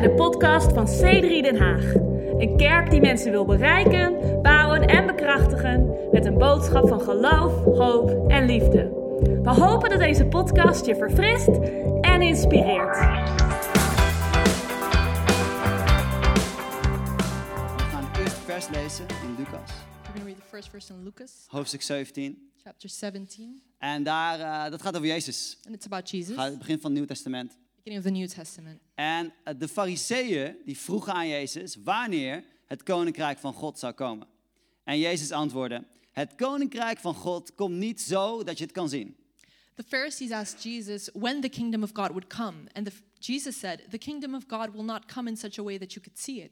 bij de podcast van C3 Den Haag. Een kerk die mensen wil bereiken, bouwen en bekrachtigen met een boodschap van geloof, hoop en liefde. We hopen dat deze podcast je verfrist en inspireert. We gaan het eerste vers lezen in Lucas, We're going to read the first verse in Lucas hoofdstuk 17. chapter 17, En daar, eh, dat gaat over Jezus. and it's about Jesus, Het gaat het begin van het Nieuw Testament. beginning of the New Testament. En eh, de fariseeën die vroegen aan Jezus wanneer het koninkrijk van God zou komen. En Jezus antwoordde, het koninkrijk van God komt niet zo dat je het kan zien. The Pharisees asked Jesus when the kingdom of God would come, and the, Jesus said, "The kingdom of God will not come in such a way that you could see it."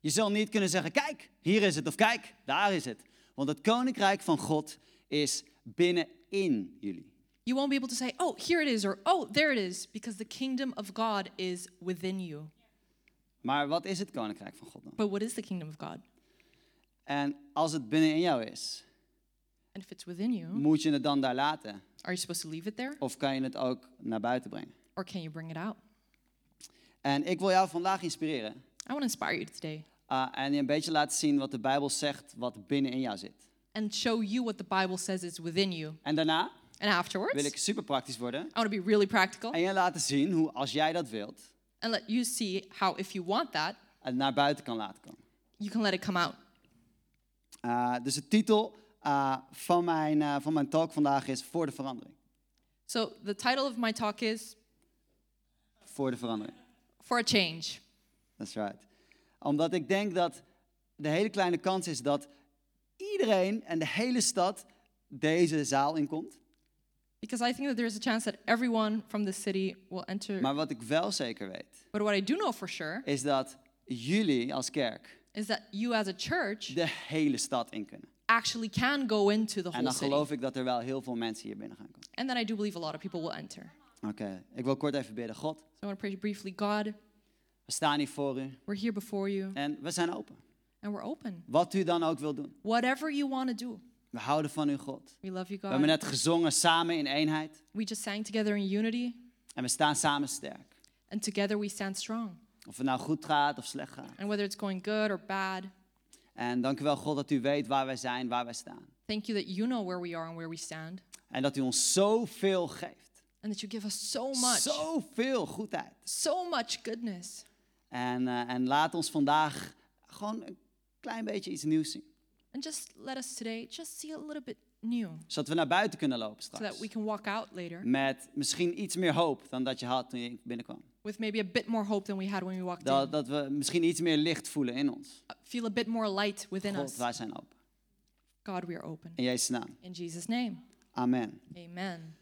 Je zal niet kunnen zeggen, kijk, hier is het of kijk, daar is het. Want het koninkrijk van God is binnenin jullie. You won't be able to say, "Oh, here it is," or "Oh, there it is," because the kingdom of God is within you. Maar wat is het koninkrijk van God dan? But what is the kingdom of God? En als het binnenin jou is, And if it's within you, moet je het dan daar laten? are you supposed to leave it there, Of kan je het ook naar buiten brengen? or can you bring it out? En ik wil jou vandaag inspireren. I want to inspire you today ah, en je een beetje laten zien wat de Bijbel zegt, wat binnenin jou zit. and show you what the Bible says is within you. En daarna And afterwards, wil ik super praktisch worden. I want to be really practical En je laten zien hoe, als jij dat wilt, and let you see how, if you want that, het naar buiten kan laten komen. you can let it come out. Ah, dus de titel ah, van, mijn, ah, van mijn talk vandaag is Voor de verandering. So, the title of my talk is Voor de verandering. For a Change. That's right. Omdat ik denk dat de hele kleine kans is dat iedereen en de hele stad deze zaal inkomt. Because I think that there's a chance that everyone from the city will enter. Maar wat ik wel zeker weet, But what I do know for sure is dat jullie als kerk is that you as a church de hele stad in kunnen. actually can go into the En whole dan city. geloof ik dat er wel heel veel mensen hier binnen gaan komen. And then I do believe a lot of people will enter. Oké, ik wil kort even bidden. God, So I want to pray briefly God, we staan hier voor u we're here before you en we zijn open. and we're open. Wat u dan ook wil doen. Whatever you want to do. We houden van u, God. We love you, We hebben God. net gezongen samen in eenheid. We just sang together in unity, En we staan samen sterk. and together we stand strong. Of het nou goed gaat of slecht gaat. And whether it's going good or bad, En dank u wel, God, dat u weet waar wij zijn, waar wij staan. thank you that you know where we are and where we stand, En dat u ons zoveel geeft. and that you give us so much, Zoveel goedheid. so much goodness. En, eh, en laat ons vandaag gewoon een klein beetje iets nieuws zien. And just let us today just see a little bit new Zodat we naar buiten kunnen lopen so that straks. we can walk out later Met misschien iets meer hoop dan dat je had toen je binnenkwam. with maybe a bit more hope than we had when we walked Dat, in. dat we misschien iets meer licht voelen in ons. Uh, Feel a bit more light within God, us. wij zijn open. God, we are open. In Jezus' naam. In Jesus' name, Amen. amen.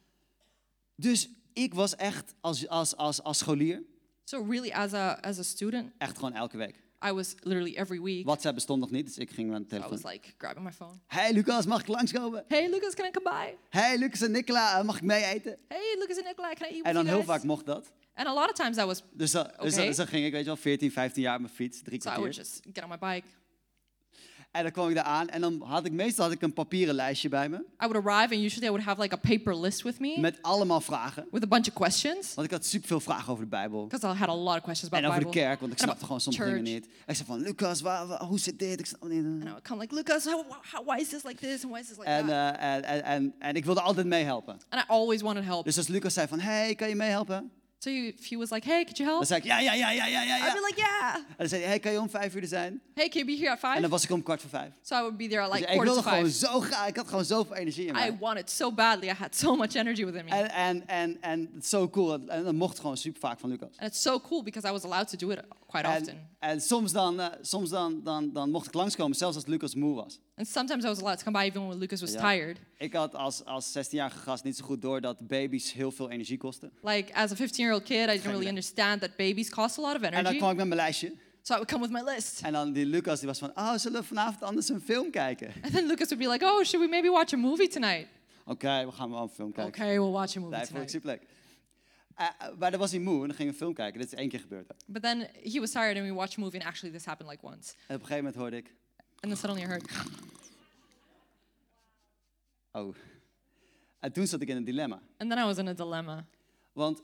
Dus ik was echt als, als, als, als scholier, So really, as a as a student, echt gewoon elke week. I was literally every week. WhatsApp bestond nog niet, dus ik ging aan de I was telefoon. like grabbing my phone. Hey Lucas, mag ik langskomen? Hey, Lucas, can I come by? Hey Lucas en Nicola, eh, mag ik mee eten? Hey, Lucas and Nikolai, can I eat En with dan you heel guys? vaak mocht dat. And a lot of times I was, Dus dan, dus dan, Oké. dus dan ging ik, weet je wel, 14, 15 jaar op mijn fiets, drie so I would kwartier. just get on my bike. En dan kwam ik daar aan en dan had ik meestal had ik een papieren lijstje bij me. I would arrive and usually I would have like a paper list with me Met allemaal vragen. with a bunch of questions Want ik had superveel vragen over de Bijbel. because I had a lot of questions about En over de kerk, want ik snapte gewoon soms dingen niet. Ik zei van, Lucas, waar, waar- hoe zit dit? Ik snap niet. And I would come like, Lucas, how, how, why is this like this and why is this like En, that? eh, en, en, en, en ik wilde altijd meehelpen. And I always wanted help. Dus als Lucas zei van, hey, kan je meehelpen? So if he was like, hey, could you help? Dan zei ik, ja, ja, ja, ja, ja, ja. I'd be like, yeah. En dan zei hij, hey, kan je om vijf uur er zijn? Hey, can you be here at En five? dan was ik om kwart voor vijf. So I would be there at Dus like ik quarter wilde to gewoon five. zo graag, ik had gewoon zoveel energie in I mij. wanted so badly. I had so much energy within me. En, en, en, en het is zo cool. En dat mocht gewoon super vaak van Lucas. And it's so cool because I was allowed to do it quite En, often. En soms, dan, eh, soms dan, dan, dan mocht ik langskomen, zelfs als Lucas moe was. And sometimes I was allowed to come by even when Lucas was Ja. tired. Ik had als, als 16-jarige gast niet zo goed door dat baby's heel veel energie kosten. Like as a 15-year-old kid, I didn't really understand that babies cost a lot of En dan energy. kwam ik met mijn lijstje. So I would come with my list. En dan die Lucas die was van, oh, zullen we vanavond anders een film kijken? And then Lucas would be like, "Oh, should we maybe watch a movie tonight?" Oké, we gaan wel een film kijken. Okay, we'll watch a movie ik tonight. Eh, eh, maar dan was hij moe en dan ging we een film kijken. Dit is één keer gebeurd. hè. But then he was tired, and we watched a movie, and actually this happened like once. En op een gegeven moment hoorde ik, And then suddenly I heard, oh. En toen zat ik in een dilemma. and then I was in a dilemma. Want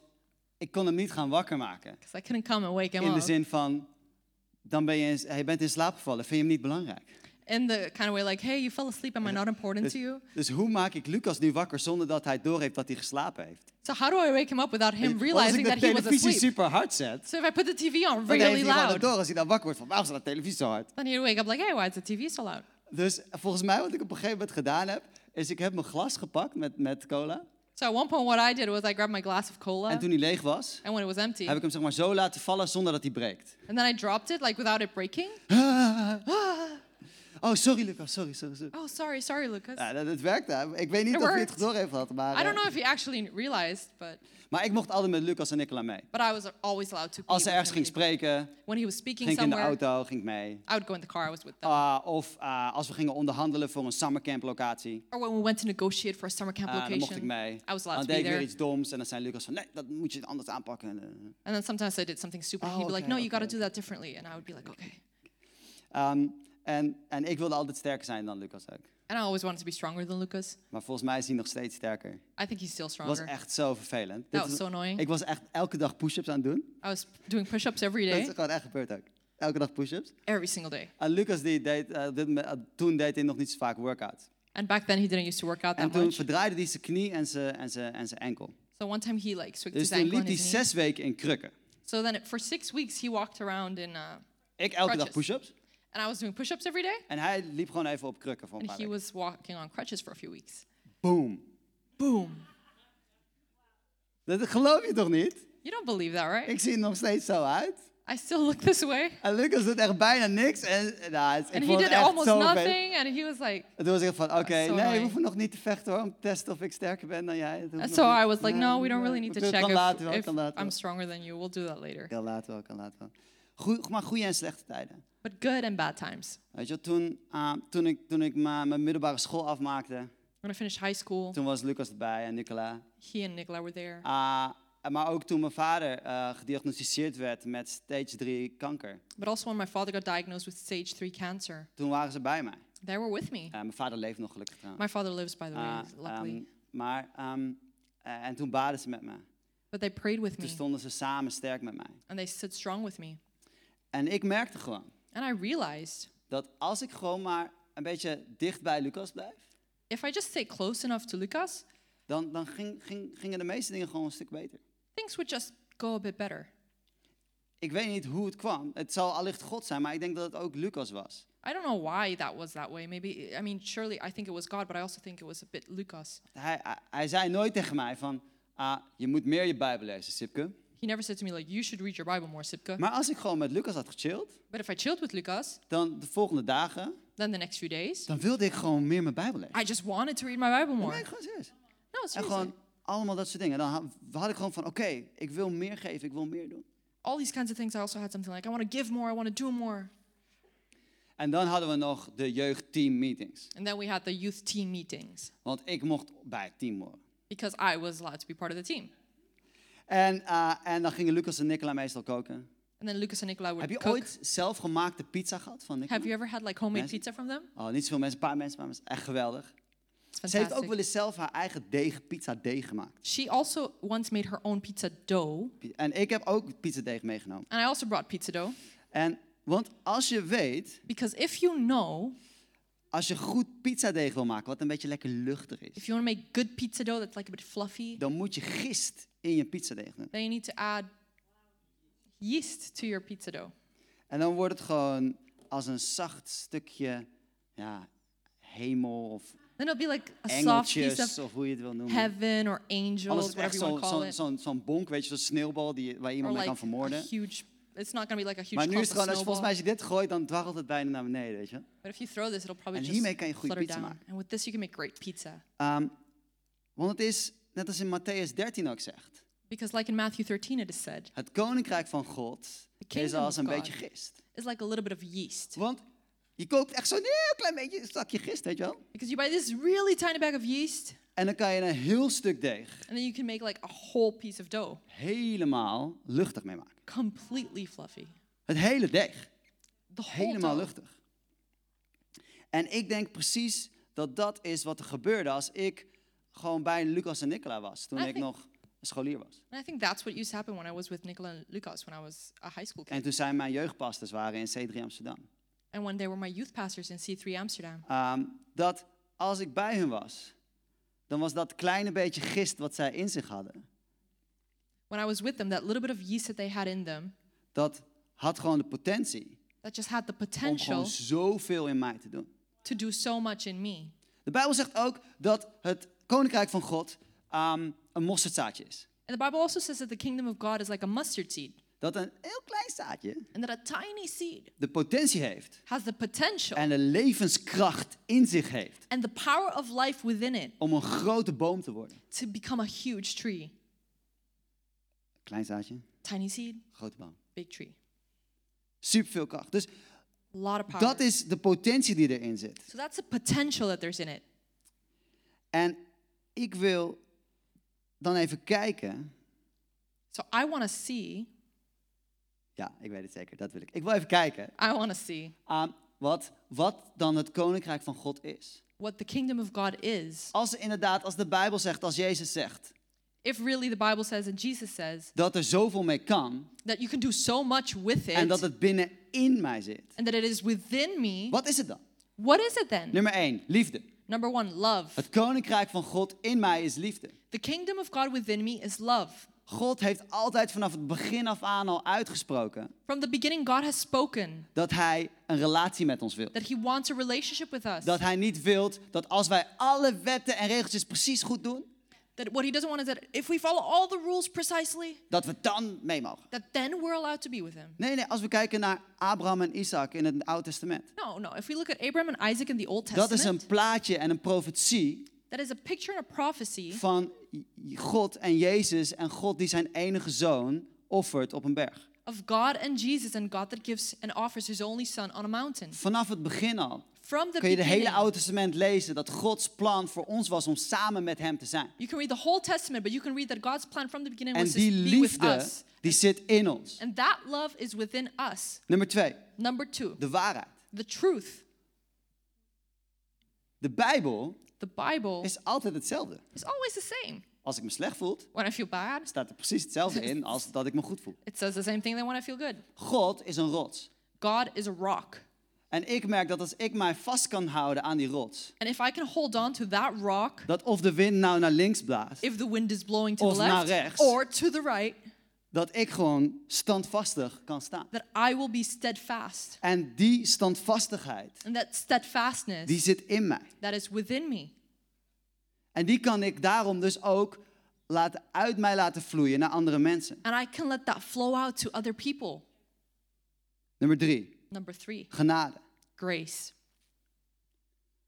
ik kon hem niet gaan wakker maken. because I couldn't come and wake him In de up. zin van, dan ben je, in- je bent in slaap gevallen, vind je hem niet belangrijk. In the kind of way like, hey, you fell asleep. Am I not important Dus, to you? dus hoe maak ik Lucas nu wakker zonder dat hij doorheeft dat hij geslapen heeft? So how do I wake him up without him als realizing ik de that he was televisie asleep? super hard zet, So if I put the TV on dan really hij gewoon loud, door als hij dan wakker wordt van waarom is dat televisie zo hard? then he'd wake up like, hey, why is the TV so loud? Dus volgens mij wat ik op een gegeven moment gedaan heb, is ik heb mijn glas gepakt met, met cola. So at one point, what I did was I grabbed my glass of cola, En toen hij leeg was, and when it was empty, heb ik hem zeg maar zo laten vallen zonder dat hij breekt. and then I dropped it like without it breaking. Oh, sorry Lucas, sorry, sorry. sorry. Oh, sorry, sorry, Lucas. Ja, dat, dat werkte. Ik weet niet It of hij het door heeft gehad, maar, I don't eh, know if he actually realized, but maar ik mocht altijd met Lucas en Nicola mee. but I was always allowed to. Als ze ergens ging spreken, When he was speaking ging ik in de auto, ging ik mee. I would go in the car. I was with them. Ah, of ah, als we gingen onderhandelen voor een summercamp locatie, or when we went to negotiate for a summer camp ah, dan mocht ik location, mee. I was allowed Dan to deed be ik weer there. iets doms en dan zei Lucas van, nee, dat moet je anders aanpakken. En, eh, And then sometimes I did something stupid. Oh, He'd be like, okay, "No, you got to okay, do that differently," and I would be like, "Okay." Ehm, en, en ik wilde altijd sterker zijn dan Lucas ook. And I always wanted to be stronger than Lucas. Maar volgens mij is hij nog steeds sterker. I think he's still Het stronger. was echt zo vervelend. that was was- so annoying. ik was echt elke dag push-ups aan het doen. I was doing push-ups every Dat day, is gewoon echt gebeurd ook. Elke dag push-ups. every single day. En Lucas die deed, eh, dit eh, toen deed hij nog niet zo vaak workouts. And back then, he didn't used to work out En that toen much. verdraaide hij zijn knie en zijn, en zijn, en zijn enkel. So one time he like switched Dus his toen ankle liep and hij his knee. zes weken in krukken. So then, for six weeks, he walked around in, uh, Ik elke dag Crutches. push-ups. And I was doing push-ups every day, En hij liep gewoon even op krukken voor een and paar he weken. was walking on crutches for a few weeks. Boom. Boom. Dat geloof je toch niet? You don't believe that, right? Ik zie er nog steeds zo uit. I still look this way. En Lucas doet echt bijna niks. En, nou, ik And he vond did het echt almost zo nothing, and he was like, En toen was ik van, oké, so nee, we annoying. hoeven nog niet te vechten hoor, om te testen of ik sterker ben dan jij. Dat hoeft and nog so niet. I was like, Nee, no, we don't really need we to kunnen- check kan if, later wel, if kan later I'm stronger than you. We'll do that later. Kan later wel, kan later wel. Goeie, maar goede en slechte tijden. But good and bad times. Weet je, toen, ah, toen ik, toen ik ma- mijn middelbare school afmaakte, When I finished high school, toen was Lucas erbij en Nicola. he and Nicola were there. Ah, maar ook toen mijn vader eh, gediagnosticeerd werd met stage 3 kanker. But also when my father got diagnosed with stage 3 cancer, Toen waren ze bij mij. they were with me. Eh, mijn vader leeft nog gelukkig trouwens. My father lives, by the way, Ah, luckily. ehm, maar, eh, en toen baden ze met me. but they prayed with me, Toen stonden ze samen sterk met mij. and they stood strong with me. En ik merkte gewoon And I realized dat als ik gewoon maar een beetje dicht bij Lucas blijf, if I just stay close enough to Lucas, dan, dan ging, ging, gingen de meeste dingen gewoon een stuk beter. things would just go a bit better. Ik weet niet hoe het kwam. Het zal allicht God zijn, maar ik denk dat het ook Lucas was. I don't know why that was that way. Maybe, I mean, surely I think it was God, but I also think it was a bit Lucas. Hij, hij, hij zei nooit tegen mij van, ah, je moet meer je Bijbel lezen, Sipke. He never said to me, like, you should read your Bible more, Sipke. Maar als ik gewoon met Lucas had gechilled, But if I chilled with Lucas, dan de volgende dagen, then the next few days, dan wilde ik gewoon meer mijn Bijbel lezen. I just wanted to read my Bible more. Nee, gewoon serieus. No, En gewoon allemaal dat soort dingen. Dan ha- had ik gewoon van, oké, ik wil meer geven, ik wil meer doen. All these kinds of things, I also had something like, I want to give more, I want to do more. En dan hadden we nog de jeugdteam meetings. And then we had the youth team meetings Want ik mocht bij het team horen. because I was allowed to be part of the team. En, eh, en dan gingen Lucas en Nicola meestal koken. And then Lucas and Nicola would Heb je cook. ooit zelfgemaakte pizza gehad van Nicola? Have you ever had like homemade Mensen? pizza from them? Oh, niet zoveel mensen, een paar mensen, maar het is echt geweldig. Ze heeft ook wel eens zelf haar eigen deeg, pizza deeg gemaakt. She also once made her own pizza dough. En ik heb ook pizza deeg meegenomen. And I also brought pizza dough En, want als je weet, because if you know, als je goed pizza deeg wil maken, wat een beetje lekker luchtig if is, you want to make good pizza dough that's like a bit fluffy, dan moet je gist in je pizza deeg doen. then you need to add yeast to your pizza dough. En dan wordt het gewoon als een zacht stukje ja, hemel of Then it'll be like a soft piece engeltjes of of hoe je het wil noemen. heaven or Alles angels, echt whatever you want zo'n to call zo'n it. zo'n zo'n bonk, weet je, zo'n sneeuwbal die, waar iemand Or mee like kan a vermoorden. huge, it's not going to be like a huge Maar nu clump is het of gewoon, als je, volgens mij als je dit gooit, dan dwarrelt het bijna naar beneden, weet je. But if you throw this, it'll probably En just hiermee kan je goede flutter pizza down. maken. And with this, you can make great pizza. Ehm, want het is, net als in Matthäus 13 ook zegt, Because like in Matthew 13 it is said, het koninkrijk van God is als een beetje gist. it's like a little bit of yeast. Want je koopt echt zo'n heel klein beetje een zakje gist, weet je wel. Because you buy this really tiny bag of yeast, En dan kan je een heel stuk deeg and then you can make like a whole piece of dough, helemaal luchtig mee maken. completely fluffy. Het hele deeg. The whole Helemaal dough. luchtig. En ik denk precies dat dat is wat er gebeurde als ik gewoon bij Lucas en Nicola was. Toen ik think- nog scholier was. And I think that's what used to happen when I was with Nicola and Lucas when I was a high school En kid. toen zij mijn jeugdpastors waren in C3 Amsterdam. And when they were my youth pastors in C3 Amsterdam. Ehm, dat als ik bij hun was, dan was dat kleine beetje gist wat zij in zich hadden. When I was with them, that little bit of yeast that they had in them, Dat had gewoon de potentie that just had the om potential gewoon zoveel in mij te doen. to do so much in me. De Bijbel zegt ook dat het koninkrijk van God ehm, een mosterdzaadje is. And the Bible also says that the kingdom of God is like a mustard seed, Dat een heel klein zaadje and that a tiny seed de potentie heeft has the potential en de levenskracht in zich heeft and the power of life within it om een grote boom te worden. to become a huge tree. Klein zaadje, Tiny seed, grote boom. big tree. Super veel kracht. Dus A lot of power. dat is de potentie die erin zit. so that's the potential that there's in it. En ik wil dan even kijken. So I want to see, Ja, ik weet het zeker, dat wil ik. Ik wil even kijken I want to see aan wat, wat dan het koninkrijk van God is. what the kingdom of God is. Als inderdaad, als de Bijbel zegt, als Jezus zegt, If really the Bible says and Jesus says dat er zoveel mee kan that you can do so much with it en dat het binnenin mij zit. and that it is within me, Wat is het dan? what is it then? Nummer 1, liefde. Number one, love. Het koninkrijk van God in mij is liefde. The kingdom of God within me is love. God heeft altijd vanaf het begin af aan al uitgesproken From the beginning, God has spoken dat Hij een relatie met ons wil. that He wants a relationship with us. Dat Hij niet wil dat als wij alle wetten en regeltjes precies goed doen, That what He doesn't want is that if we follow all the rules precisely, dat we dan mee mogen. that then we're allowed to be with Him. Nee, nee, als we kijken naar Abraham en Isaac in het Oude Testament. No, no. If we look at Abraham and Isaac in the Old Dat is Testament, een plaatje en een profetie that is a picture and a prophecy van God en Jezus en God die zijn enige zoon offert op een berg. of God and Jesus and God that gives and offers His only Son on a mountain. Vanaf het begin al From the kun je de hele Oude Testament lezen dat Gods plan voor ons was om samen met Hem te zijn. you can read the whole Testament, but you can read that God's plan from the beginning En was to die be with us. die zit in ons. And that love is within us. Nummer twee, Number two, de waarheid. the truth. De Bijbel The Bible is altijd hetzelfde. is always the same. Als ik me slecht voel, When I feel bad, staat er precies hetzelfde in als dat ik me goed voel. it says the same thing than when I feel good. God is een rots. God is a rock. En ik merk dat als ik mij vast kan houden aan die rots, And if I can hold on to that rock, dat of de wind nou naar links blaast, if the wind is blowing to Of the naar left rechts. or to the right, dat ik gewoon standvastig kan staan. that I will be steadfast. En die standvastigheid, And that steadfastness die zit in mij. that is within me. En die kan ik daarom dus ook laten, uit mij laten vloeien naar andere mensen. And I can let that flow out to other people. Nummer drie, Number three, genade. grace.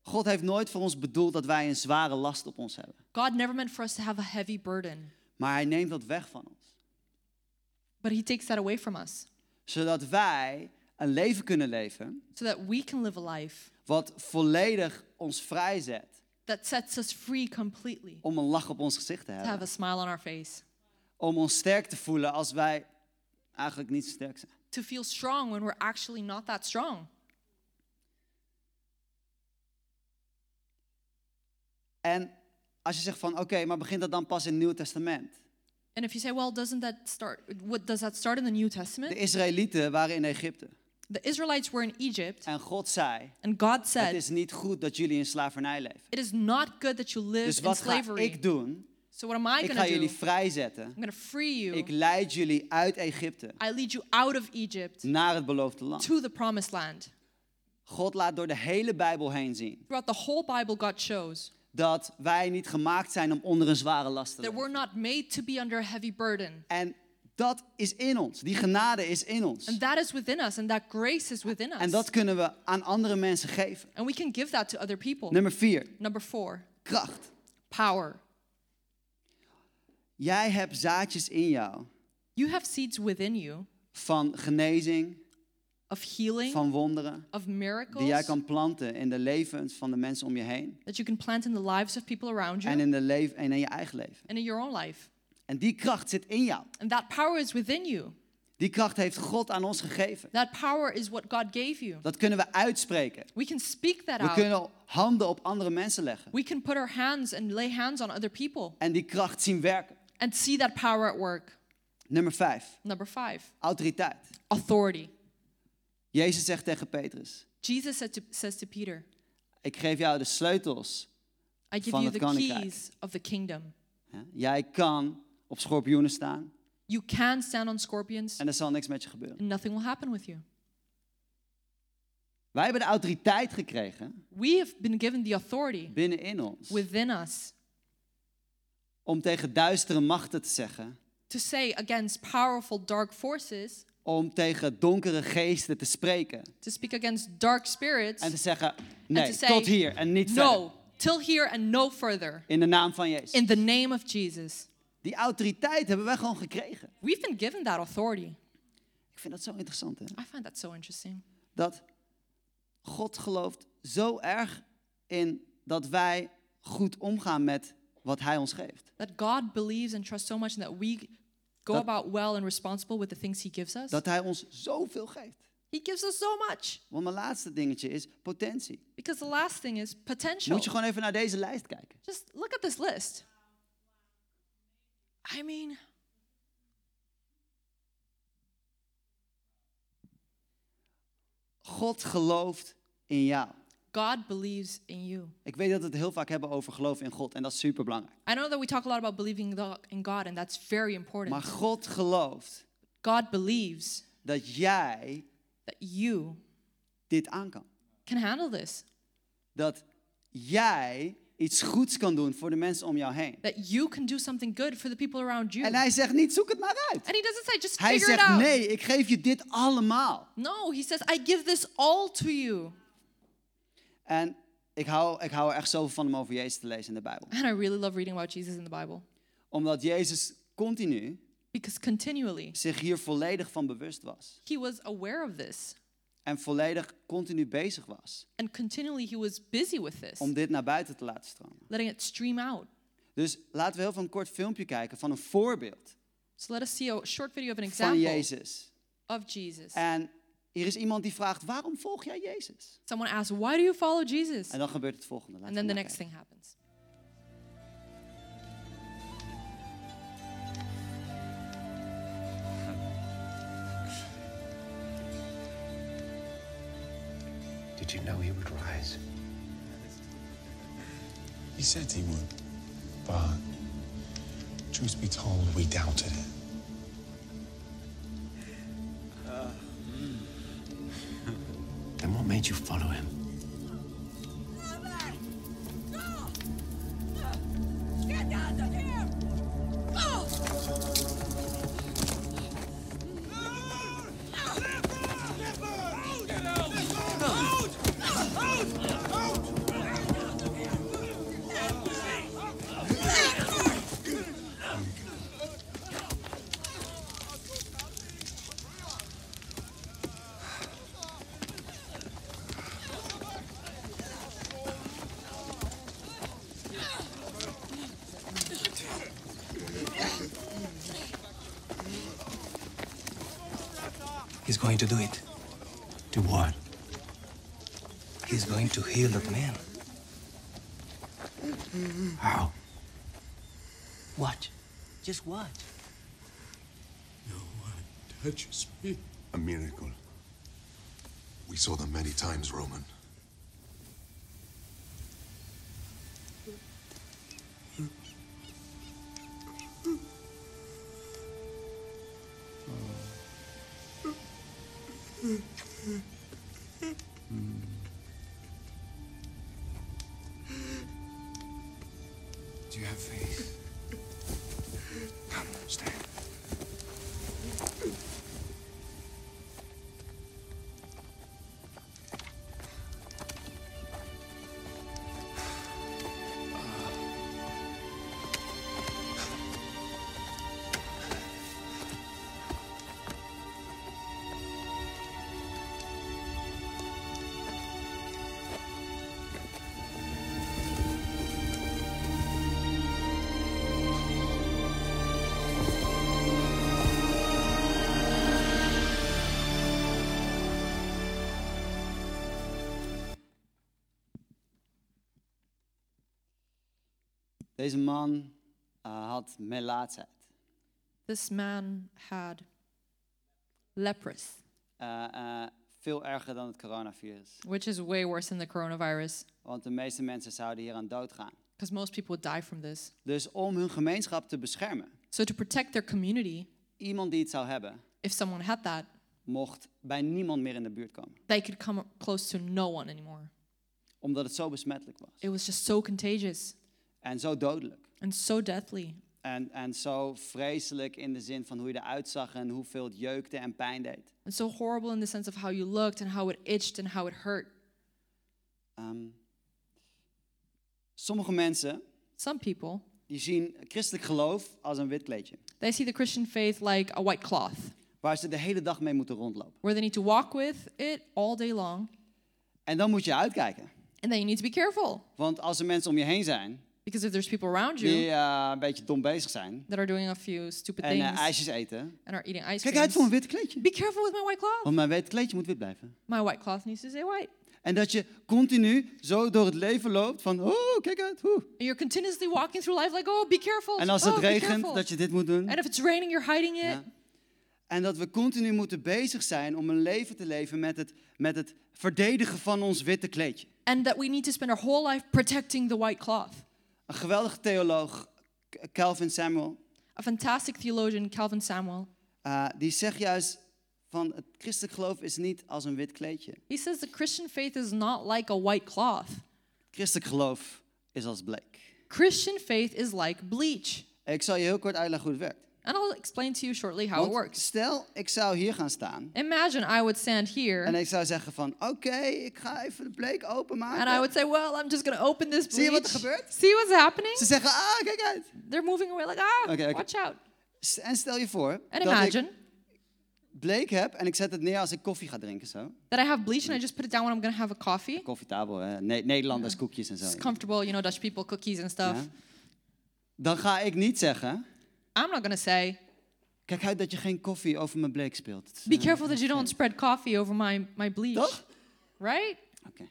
God heeft nooit voor ons bedoeld dat wij een zware last op ons hebben. God never meant for us to have a heavy burden, Maar hij neemt dat weg van ons. but He takes that away from us Zodat wij een leven kunnen leven so that we can live a life wat volledig ons vrijzet that sets us free completely. om een lach op ons gezicht te To have hebben. a smile on our face, Om ons sterk te voelen als wij eigenlijk niet zo sterk zijn. To feel strong when we're actually not that strong. En als je zegt van oké, maar begint dat dan pas in het Nieuw Testament? And if you say, well, doesn't that start? What does that start in the New Testament? De Israëlieten waren in Egypte. The Israelites were in Egypt, En God zei, and God het said, is niet goed dat jullie in slavernij leven. "It is not good that you live Dus in wat ga slavery." ik doen? So what am I Ik ga do? jullie vrijzetten. I'm free you. Ik leid jullie uit Egypte I lead you out of Egypt naar het beloofde land. to the promised land. God laat door de hele Bijbel heen zien Throughout the whole Bible, God shows dat wij niet gemaakt zijn om onder een zware last te that we're leven. not made to be under a heavy burden. En dat is in ons. Die genade is in ons. And that is within us, and that grace is within En us. dat kunnen we aan andere mensen geven. And we can give that to other people. Nummer vier, Number four, kracht. power. Jij hebt zaadjes in jou You have seeds within you van genezing, of healing, van wonderen, of die jij miracles kan planten in de levens van de mensen om je heen that you can plant in the lives of people around you en in, de leef en in je eigen leven. and in your own life. En die kracht zit in jou. And that power is within you. Die kracht heeft God aan ons gegeven. That power is what God gave you. Dat kunnen we uitspreken. We can speak that We out. kunnen handen op andere mensen leggen We can put our hands and lay hands on other people en die kracht zien werken. And see that power at work. Nummer vijf, Number five, autoriteit. authority. Jezus zegt tegen Petrus, Jesus said to, says to Peter, ik geef jou de sleutels. I give Van you het the koninkrijk. keys of the kingdom. Ja, Jij kan op schorpioenen staan You can stand on scorpions, en er zal niks met je gebeuren. nothing will happen with you. Wij hebben de autoriteit gekregen We have been given the authority binnenin ons within us om tegen duistere machten te zeggen, to say against powerful dark forces, om tegen donkere geesten te spreken to speak against dark spirits. en te zeggen, nee, say, tot hier en niet verder. No, till here and no further. In de naam van Jezus. In the name of Jesus. Die autoriteit hebben wij gewoon gekregen. We've been given that authority. Ik vind dat zo interessant, hè? I find that so interesting. Dat God gelooft zo erg in dat wij goed omgaan met wat Hij ons geeft. That God believes and trusts so much and that we go Dat- about well and responsible with the things He gives us. Dat Hij ons zoveel geeft. He gives us so much. Want mijn laatste dingetje is potentie. Because the last thing is potential. Moet je gewoon even naar deze lijst kijken. Just look at this list. I mean, God gelooft in jou. God believes in you. Ik weet dat we het heel vaak hebben over geloof in God en dat is super belangrijk. I know that we talk a lot about believing in God, and that's very important. Maar God gelooft God believes dat jij that you dit aan kan. can handle this, Dat jij iets goeds kan doen voor de mensen om jou heen. that you can do something good for the people around you. En hij zegt niet, zoek het maar uit. And he doesn't say, just Hij figure it zegt, out. nee, ik geef je dit allemaal. No, he says, I give this all to you. En ik hou, ik hou er echt zoveel van om over Jezus te lezen in de Bijbel. And I really love reading about Jesus in the Bible Omdat Jezus continu because continually zich hier volledig van bewust was. he was aware of this. En volledig continu bezig was And continually he was busy with this, om dit naar buiten te laten stromen. letting it stream out. Dus laten we heel veel een kort filmpje kijken van een voorbeeld So let us see a short video of an van example Jezus. of Jesus. En hier is iemand die vraagt, waarom volg jij Jezus? Someone asks, Why do you follow Jesus? En dan gebeurt het volgende. Laten And then the next kijken. thing happens. Did you know he would rise? He said he would, but truth be told, we doubted it. Made you follow him? Going to do it. Do what? He's going to heal that man. How? Watch. Just watch. No one touches me. A miracle. We saw them many times, Roman. Do you have faith? Deze man eh, had melaatsheid. This man had leprosy, Eh, eh, veel erger dan het coronavirus. which is way worse than the coronavirus, Want de meeste mensen zouden hieraan doodgaan. because most people would die from this. Dus om hun gemeenschap te beschermen, So, to protect their community, iemand die het zou hebben, if someone had that, mocht bij niemand meer in de buurt komen. they could come close to no one anymore. Omdat het zo besmettelijk was. It was just so contagious En zo dodelijk. and so deathly. En, en zo vreselijk in de zin van hoe je eruit zag en hoeveel het jeukte en pijn deed. And so horrible in the sense of how you looked and how it itched and how it hurt. Ehm, sommige mensen Some people, die zien christelijk geloof als een wit kleedje. they see the Christian faith like a white cloth, Waar ze de hele dag mee moeten rondlopen. where they need to walk with it all day long. En dan moet je uitkijken. And then you need to be careful, Want als er mensen om je heen zijn because if there's people around die you eh, een beetje dom bezig zijn that are doing a few stupid en eh, things ijsjes eten. and are eating ice Kijk uit voor een wit kleedje. be careful with my white cloth. Want mijn wit kleedje moet wit blijven. My white cloth needs to stay white. En dat je continu zo door het leven loopt van, oh, kijk uit. And you're continuously walking through life like, oh, be careful. En als het oh, regent, dat je dit moet doen. And if it's raining, you're hiding it. Ja. En dat we continu moeten bezig zijn om een leven te leven met het, met het verdedigen van ons witte kleedje. And that we need to spend our whole life protecting the white cloth. Een geweldige theoloog, Calvin Samuel, A fantastic theologian, Calvin Samuel, eh, die zegt juist van het christelijk geloof is niet als een wit kleedje. he says the Christian faith is not like a white cloth. Christelijk geloof is als bleek. Christian faith is like bleach. Ik zal je heel kort uitleggen hoe het werkt. And I'll explain to you shortly how it works. stel, ik zou hier gaan staan Imagine I would stand en here ik zou zeggen van, oké, ik ga even de bleek openmaken. and I would say, well, I'm just going to open this Zie je wat bleach. er gebeurt? See what's happening? Ze zeggen, ah, kijk uit. They're moving away like, ah, Oké, oké. watch out. En stel je voor And dat imagine ik bleek heb en ik zet het neer als ik koffie ga drinken zo. that I have bleach and I just put it down when I'm going to have a coffee. Koffietafel, hè? Ne- Nederlanders, koekjes en zo. It's comfortable, you know, Dutch people, cookies and stuff. Ja. Dan ga ik niet zeggen, I'm not going to say, kijk uit dat je geen koffie over mijn bleek speelt. Be eh, careful that you don't spread coffee over my, my bleach. Toch? Right? Oké.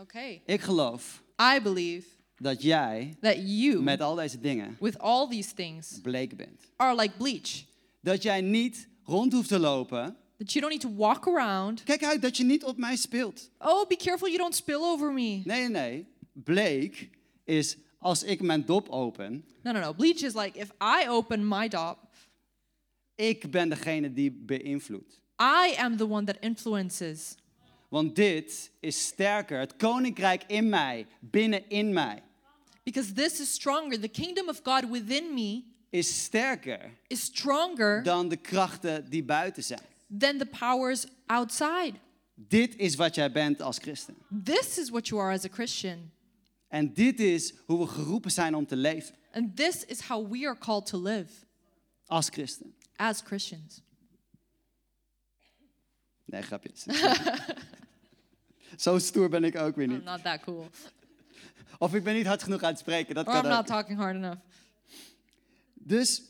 Okay. Ik geloof I believe dat jij that you, met al deze dingen with all these things, bleek bent. are like bleach. Dat jij niet rond hoeft te lopen. That you don't need to walk around. Kijk uit dat je niet op mij speelt. Oh, be careful you don't spill over me. Nee, nee, nee. Bleek is als ik mijn dop open, No, no, no. Bleach is like if I open my dop, ik ben degene die beïnvloedt. I am the one that influences. Want dit is sterker. Het koninkrijk in mij, binnenin mij, Because this is stronger. The kingdom of God within me is sterker is stronger dan de krachten die buiten zijn. than the powers outside. Dit is wat jij bent als christen. This is what you are as a Christian. En dit is hoe we geroepen zijn om te leven And this is how we are called to live als christen. as Christians. Nee, grapjes. Zo stoer ben ik ook weer I'm niet. not that cool. Of ik ben niet hard genoeg aan het spreken, dat Or kan I'm not ook. talking hard enough. Dus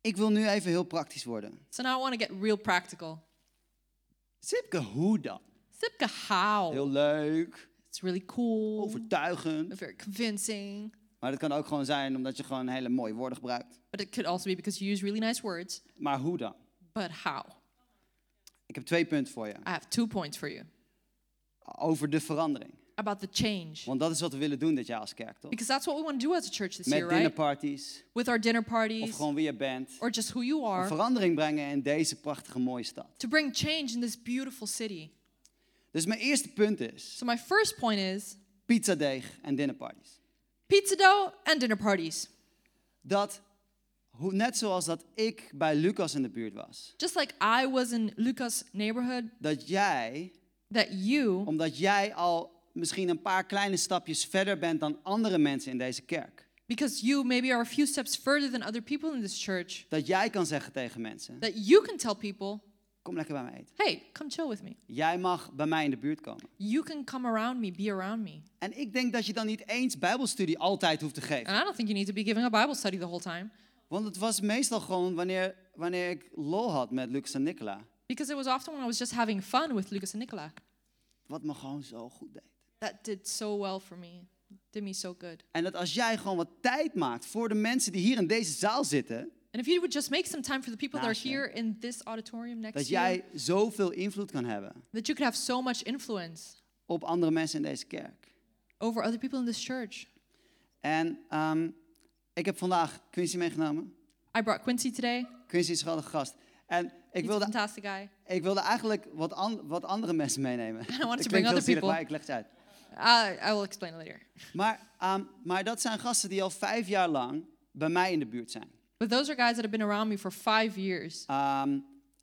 ik wil nu even heel praktisch worden. So now I want to get real practical. Sipke, hoe dan? Sipka, how? Heel leuk, It's really cool, overtuigend. very convincing. Maar dat kan ook gewoon zijn omdat je gewoon hele mooie woorden gebruikt. But it could also be because you use really nice words. Maar hoe dan? But how? Ik heb twee punten voor je. I have two points for you Over de verandering. about the change. Want dat is wat we willen doen dit jaar als kerk, toch? Because that's what we want to do as a church this Met year, right? dinnerparties. With our dinner Of parties gewoon wie je bent. or just who you Een are. verandering brengen in deze prachtige mooie stad. To bring change in this beautiful city. Dus mijn eerste punt is So my first point is pizzadeeg en dinnerparties. pizza dough and dinner parties. Dat, hoe, net zoals dat ik bij Lucas in de buurt was. Just like I was in Lucas' neighborhood, Dat jij, that you, omdat jij al misschien een paar kleine stapjes verder bent dan andere mensen in deze kerk. because you maybe are a few steps further than other people in this church, Dat jij kan zeggen tegen mensen, that you can tell people, kom lekker bij mij eten. hey, come chill with me. Jij mag bij mij in de buurt komen. You can come around me, be around me. En ik denk dat je dan niet eens bijbelstudie altijd hoeft te geven. And I don't think you need to be giving a Bible study the whole time. Want het was meestal gewoon wanneer, wanneer ik lol had met Lucas en Nicola. Because it was often when I was just having fun with Lucas and Nicola. Wat me gewoon zo goed deed. That did so well for me. did me so good. En dat als jij gewoon wat tijd maakt voor de mensen die hier in deze zaal zitten, And if you would just make some time for the people that are here in this auditorium next dat to you, jij zoveel invloed kan hebben that you could have so much influence op andere mensen in deze kerk. over other people in this church. En ehm, ik heb vandaag Quincy meegenomen. I brought Quincy today. Quincy is een geweldige gast. En ik wilde, fantastic guy. ik wilde eigenlijk wat, an- wat andere mensen meenemen. wanted Ik to bring other people. maar ik leg het uit. Uh, I will explain later. Maar, ehm, maar dat zijn gasten die al vijf jaar lang bij mij in de buurt zijn. But those are guys that have been around me for five years. Ehm,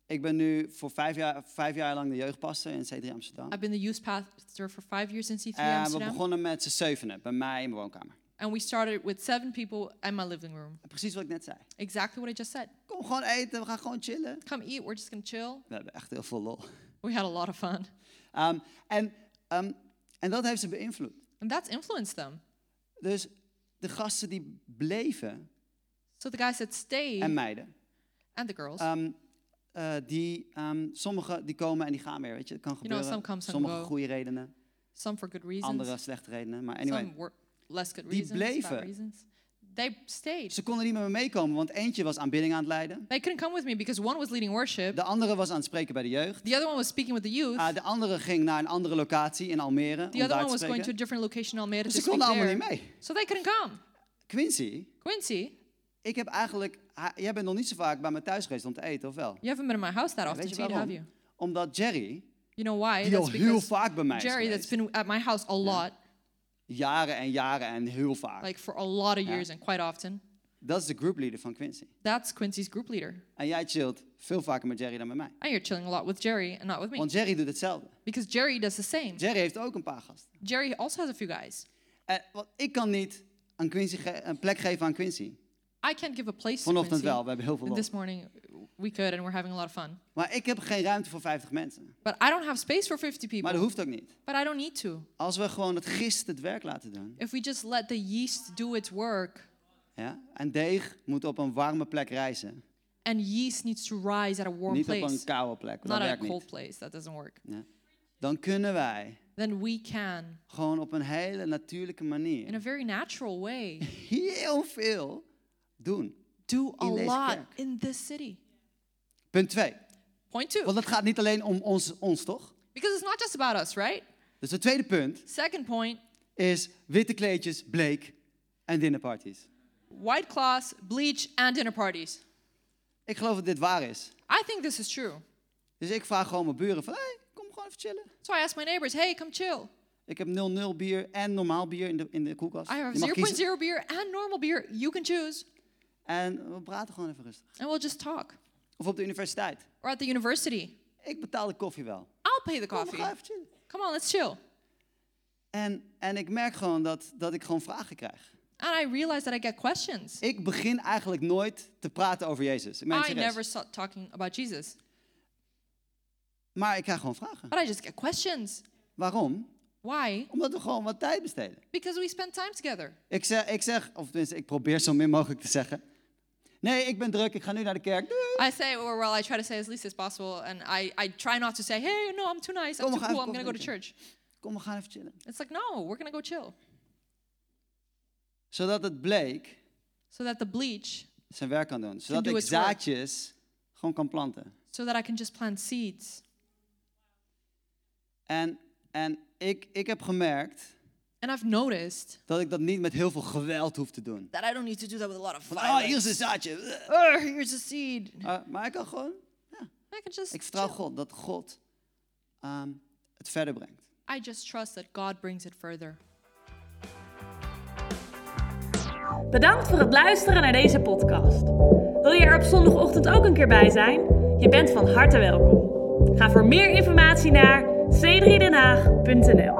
ik ben nu voor vijf jaar, vijf jaar lang de jeugdpastor in C3 Amsterdam. I've been the youth pastor for five years in C3 En we Amsterdam. begonnen met z'n zevenen bij mij in mijn woonkamer. And we started with seven people in my living room. Precies wat ik net zei. Exactly what I just said. Kom gewoon eten, we gaan gewoon chillen. Come eat, we're just gonna chill. We hebben echt heel veel lol. We had a lot of fun. Ehm, en, ehm, en dat heeft ze beïnvloed. And that's influenced them. Dus de gasten die bleven, So the guys that stay en meiden, and the girls, ehm, eh, die, ehm, sommigen die komen en die gaan weer, weet je. Het kan You know, gebeuren. some Sommige go. goede redenen, some for good reasons, andere slechte redenen. Maar anyway, some were less good Die reasons, bad bleven. They stayed. ze konden niet met me meekomen, want eentje was aanbidding aan het leiden. They couldn't come with me because one was leading worship, De andere was aan het spreken bij de jeugd. the other one was speaking with the youth, Ah, de andere ging naar een andere locatie in Almere. the om other one was going to a different location in Almere Dus to ze konden allemaal there. niet mee. So they couldn't come. Quincy, Quincy, ik heb eigenlijk... Jij bent nog niet zo vaak bij me thuis geweest om te eten, of wel? you haven't been in my house that often, weet je have you? Omdat Jerry, You know why? die al heel vaak bij mij is Jerry, that's been at my house a lot, Jaren en jaren en heel vaak. like for a lot of years and quite often. Dat is de groupleader van Quincy. That's Quincy's group leader. En jij chillt veel vaker met Jerry dan met mij. And you're chilling a lot with Jerry and not with me. Want Jerry doet hetzelfde. Because Jerry does the same. Jerry heeft ook een paar gasten. Jerry also has a few guys. En, want ik kan niet aan Quincy een plek geven aan Quincy. I can't give a place Vanochtend wel, we hebben heel veel this morning we could and we're having a lot of fun. Maar ik heb geen ruimte voor 50 mensen. But I don't have space for 50 Maar people. dat hoeft ook niet. But I don't need to. Als we gewoon het gist het werk laten doen. If we just let the yeast do its work, Ja? En deeg moet op een warme plek reizen. and yeast needs to rise at a warm niet op place, een koude plek. not Dat at a werkt cold place. That doesn't work. Ja? Dan kunnen wij Then we can, gewoon op een hele natuurlijke in manier a very natural way, heel veel doen. do a In lot kerk. in this city. Punt 2. Point two. Want het gaat niet alleen om ons, ons, toch? Because it's not just about us, right? Dus het tweede punt Second point is witte kleedjes, bleek en dinnerparties. white cloths, bleach, and dinner parties. Ik geloof dat dit waar is. I think this is true. Dus ik vraag gewoon mijn buren van, hey, kom gewoon even chillen. So I asked my neighbors, hey, come chill. Ik heb 0,0 bier en normaal bier in de, in de koelkast. I have mag 0.0 kiezen. beer and normal beer. You can choose. En we praten gewoon even rustig. And we'll just talk. Of op de universiteit. Or at the university. Ik betaal de koffie wel. I'll pay the Kom, coffee. even chillen. Come on, let's chill. En, en ik merk gewoon dat, dat ik gewoon vragen krijg. And I realized that I get questions. Ik begin eigenlijk nooit te praten over Jezus. Ik I serieus. never start talking about Jesus. Maar ik krijg gewoon vragen. But I just get questions. Waarom? Why? Omdat we gewoon wat tijd besteden. Because we spend time together. Ik zeg, ik zeg of tenminste, ik probeer zo min mogelijk te zeggen. Nee, ik ben druk, ik ga nu naar de kerk. Doei. I say, or well, I try to say as least as possible. And I, I try not to say, hey, no, I'm too nice. I'm Kom, we too gaan cool. I'm going to go to church. Kom, we gaan even chillen. It's like, no, we're going to go chill. Zodat het bleek So that the bleach, zijn werk kan doen. Zodat do ik its work. zaadjes gewoon kan planten. so that I can just plant seeds. En, en ik, ik heb gemerkt And I've noticed dat ik dat niet met heel veel geweld hoef te doen. that I don't need to do that with a lot of Van, oh, hier is violence. een zaadje. Oh, here's a seed. Uh, maar ik kan gewoon, ja, I can just ik vertrouw chill. God dat God ehm, het verder brengt. I just trust that God brings it further. Bedankt voor het luisteren naar deze podcast. Wil je er op zondagochtend ook een keer bij zijn? Je bent van harte welkom. Ga voor meer informatie naar c3denhaag.nl